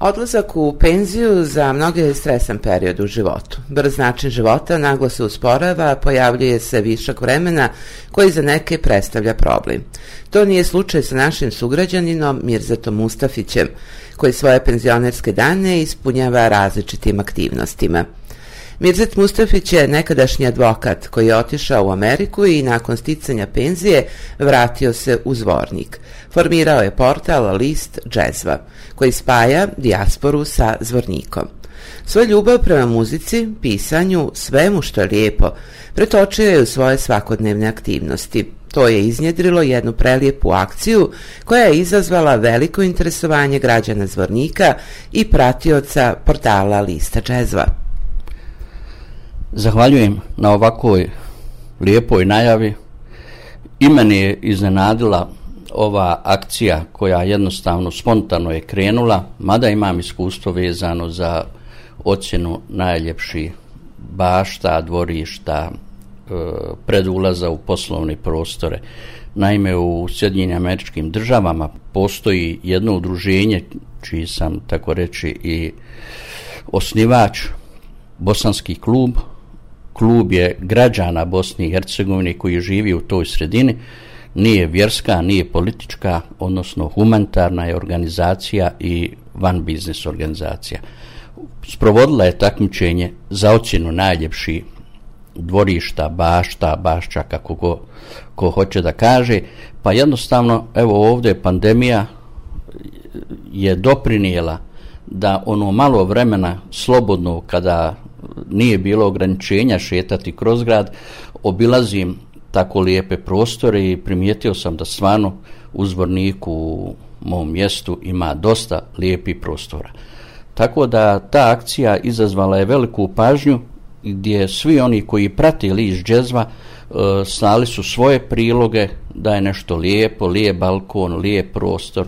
Odlazak u penziju za mnoge je stresan period u životu. Brz način života naglo se usporava, pojavljuje se višak vremena koji za neke predstavlja problem. To nije slučaj sa našim sugrađaninom Mirzatom Mustafićem, koji svoje penzionerske dane ispunjava različitim aktivnostima. Mirzet Mustafić je nekadašnji advokat koji je otišao u Ameriku i nakon sticanja penzije vratio se u zvornik. Formirao je portal List Džezva, koji spaja dijasporu sa zvornikom. Svoj ljubav prema muzici, pisanju, svemu što je lijepo, pretočio je u svoje svakodnevne aktivnosti. To je iznjedrilo jednu prelijepu akciju koja je izazvala veliko interesovanje građana zvornika i pratioca portala Lista Džezva. Zahvaljujem na ovakvoj lijepoj najavi. I meni je iznenadila ova akcija koja jednostavno spontano je krenula, mada imam iskustvo vezano za ocjenu najljepših bašta, dvorišta, e, predulaza u poslovne prostore. Naime, u Sjedinjenim američkim državama postoji jedno udruženje, čiji sam, tako reći, i osnivač, Bosanski klub, klub je građana Bosne i Hercegovine koji živi u toj sredini, nije vjerska, nije politička, odnosno humanitarna je organizacija i van biznis organizacija. Sprovodila je takmičenje za ocjenu najljepši dvorišta, bašta, bašća, kako go, ko hoće da kaže, pa jednostavno, evo ovdje pandemija je doprinijela da ono malo vremena slobodno kada nije bilo ograničenja šetati kroz grad, obilazim tako lijepe prostore i primijetio sam da stvarno u zvorniku u mom mjestu ima dosta lijepih prostora. Tako da ta akcija izazvala je veliku pažnju gdje svi oni koji prati liš džezva e, su svoje priloge da je nešto lijepo, lijep balkon, lijep prostor,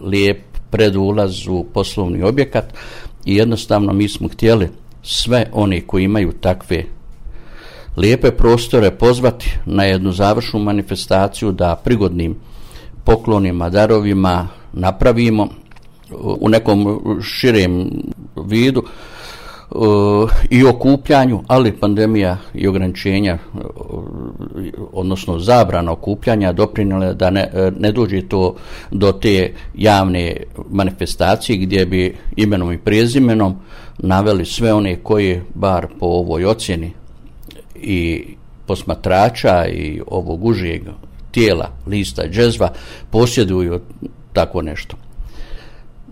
lijep predulaz u poslovni objekat i jednostavno mi smo htjeli sve oni koji imaju takve lijepe prostore pozvati na jednu završnu manifestaciju da prigodnim poklonima, darovima napravimo u nekom širem vidu i okupljanju, ali pandemija i ograničenja, odnosno zabrana okupljanja doprinjela da ne, ne dođe to do te javne manifestacije gdje bi imenom i prezimenom naveli sve one koji bar po ovoj ocjeni i posmatrača i ovog užijeg tijela lista džezva posjeduju tako nešto.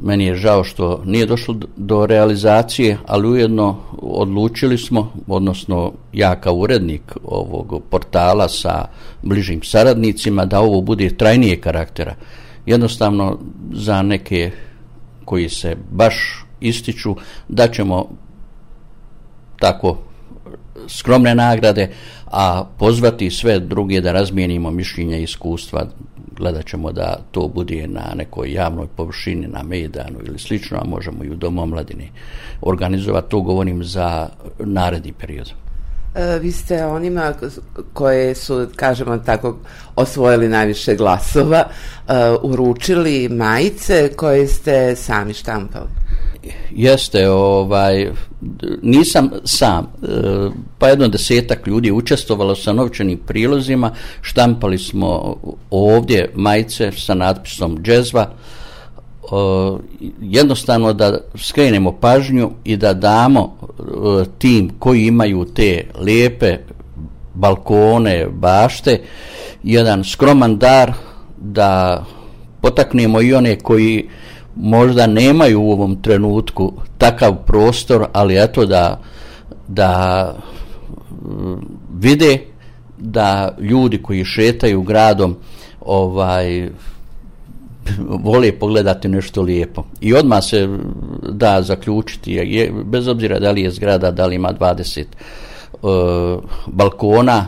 Meni je žao što nije došlo do realizacije, ali ujedno odlučili smo, odnosno ja kao urednik ovog portala sa bližim saradnicima, da ovo bude trajnije karaktera. Jednostavno za neke koji se baš ističu da ćemo tako skromne nagrade, a pozvati sve druge da razmijenimo mišljenja i iskustva, gledat ćemo da to bude na nekoj javnoj površini, na Mejdanu ili slično, a možemo i u Domu omladine organizovati. To govorim za naredni period. E, vi ste onima koje su, kažemo tako, osvojili najviše glasova, e, uručili majice koje ste sami štampali jeste ovaj nisam sam e, pa jedno desetak ljudi učestvovalo sa novčanim prilozima štampali smo ovdje majice sa natpisom džezva. E, jednostavno da skrenemo pažnju i da damo e, tim koji imaju te lijepe balkone, bašte jedan skroman dar da potaknemo i one koji možda nemaju u ovom trenutku takav prostor, ali eto da, da mm, vide da ljudi koji šetaju gradom ovaj vole pogledati nešto lijepo. I odmah se da zaključiti, je, bez obzira da li je zgrada, da li ima 20 Eh, balkona,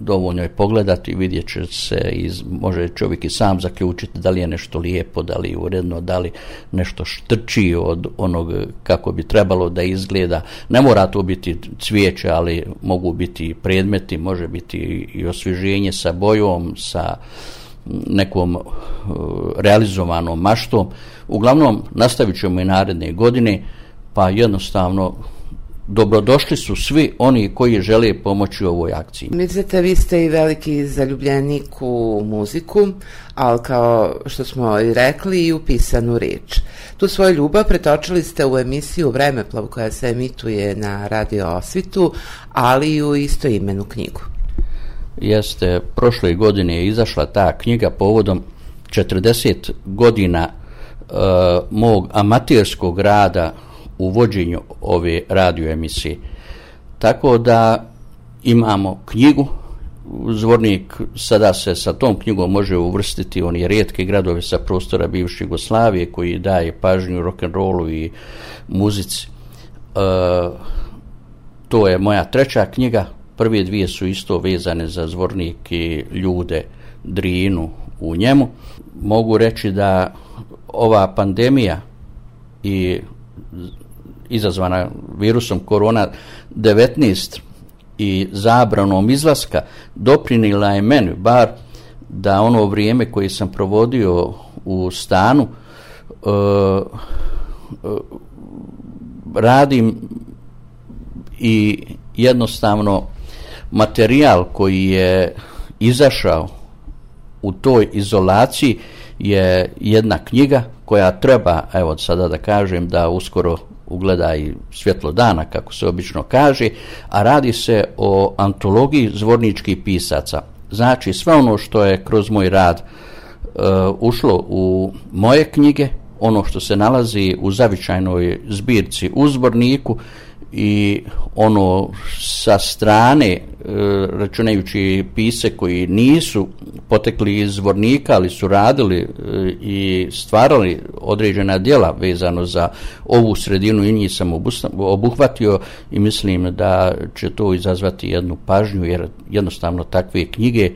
dovoljno je pogledati, vidjet će se i može čovjek i sam zaključiti da li je nešto lijepo, da li je uredno, da li nešto štrči od onog kako bi trebalo da izgleda. Ne mora to biti cvijeće, ali mogu biti predmeti, može biti i osvježenje sa bojom, sa nekom eh, realizovanom maštom. Uglavnom, nastavit ćemo i naredne godine, pa jednostavno dobrodošli su svi oni koji žele pomoći u ovoj akciji. Mislite, vi ste i veliki zaljubljenik u muziku, ali kao što smo i rekli i u pisanu riječ. Tu svoju ljubav pretočili ste u emisiju Vremeplov koja se emituje na Radio Osvitu, ali i u isto imenu knjigu. Jeste, prošle godine je izašla ta knjiga povodom 40 godina uh, mog amaterskog rada u vođenju ove radioemisije. Tako da imamo knjigu, zvornik sada se sa tom knjigom može uvrstiti oni rijetki gradovi sa prostora bivše Jugoslavije koji daje pažnju rock'n'rollu i muzici. E, to je moja treća knjiga, prve dvije su isto vezane za zvornik i ljude Drinu u njemu. Mogu reći da ova pandemija i izazvana virusom korona 19 i zabranom izlaska doprinila je meni bar da ono vrijeme koje sam provodio u stanu uh, e, radim i jednostavno materijal koji je izašao u toj izolaciji je jedna knjiga koja treba, evo sada da kažem da uskoro ugleda i svjetlo dana, kako se obično kaže, a radi se o antologiji zvorničkih pisaca. Znači, sve ono što je kroz moj rad e, ušlo u moje knjige, ono što se nalazi u zavičajnoj zbirci u zborniku i ono sa strane e, računajući pise koji nisu potekli iz zvornika ali su radili e, i stvarali određena djela vezano za ovu sredinu i njih sam obuhvatio i mislim da će to izazvati jednu pažnju jer jednostavno takve knjige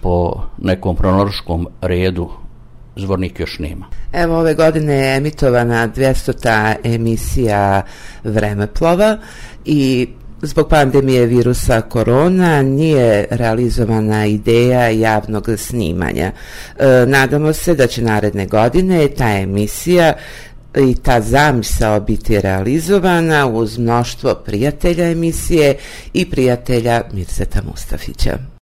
po nekom pronološkom redu zvornik još nema. Evo ove godine je emitovana 200. emisija Vremeplova i zbog pandemije virusa korona nije realizovana ideja javnog snimanja. E, nadamo se da će naredne godine ta emisija i ta zamisao biti realizovana uz mnoštvo prijatelja emisije i prijatelja Mirseta Mustafića.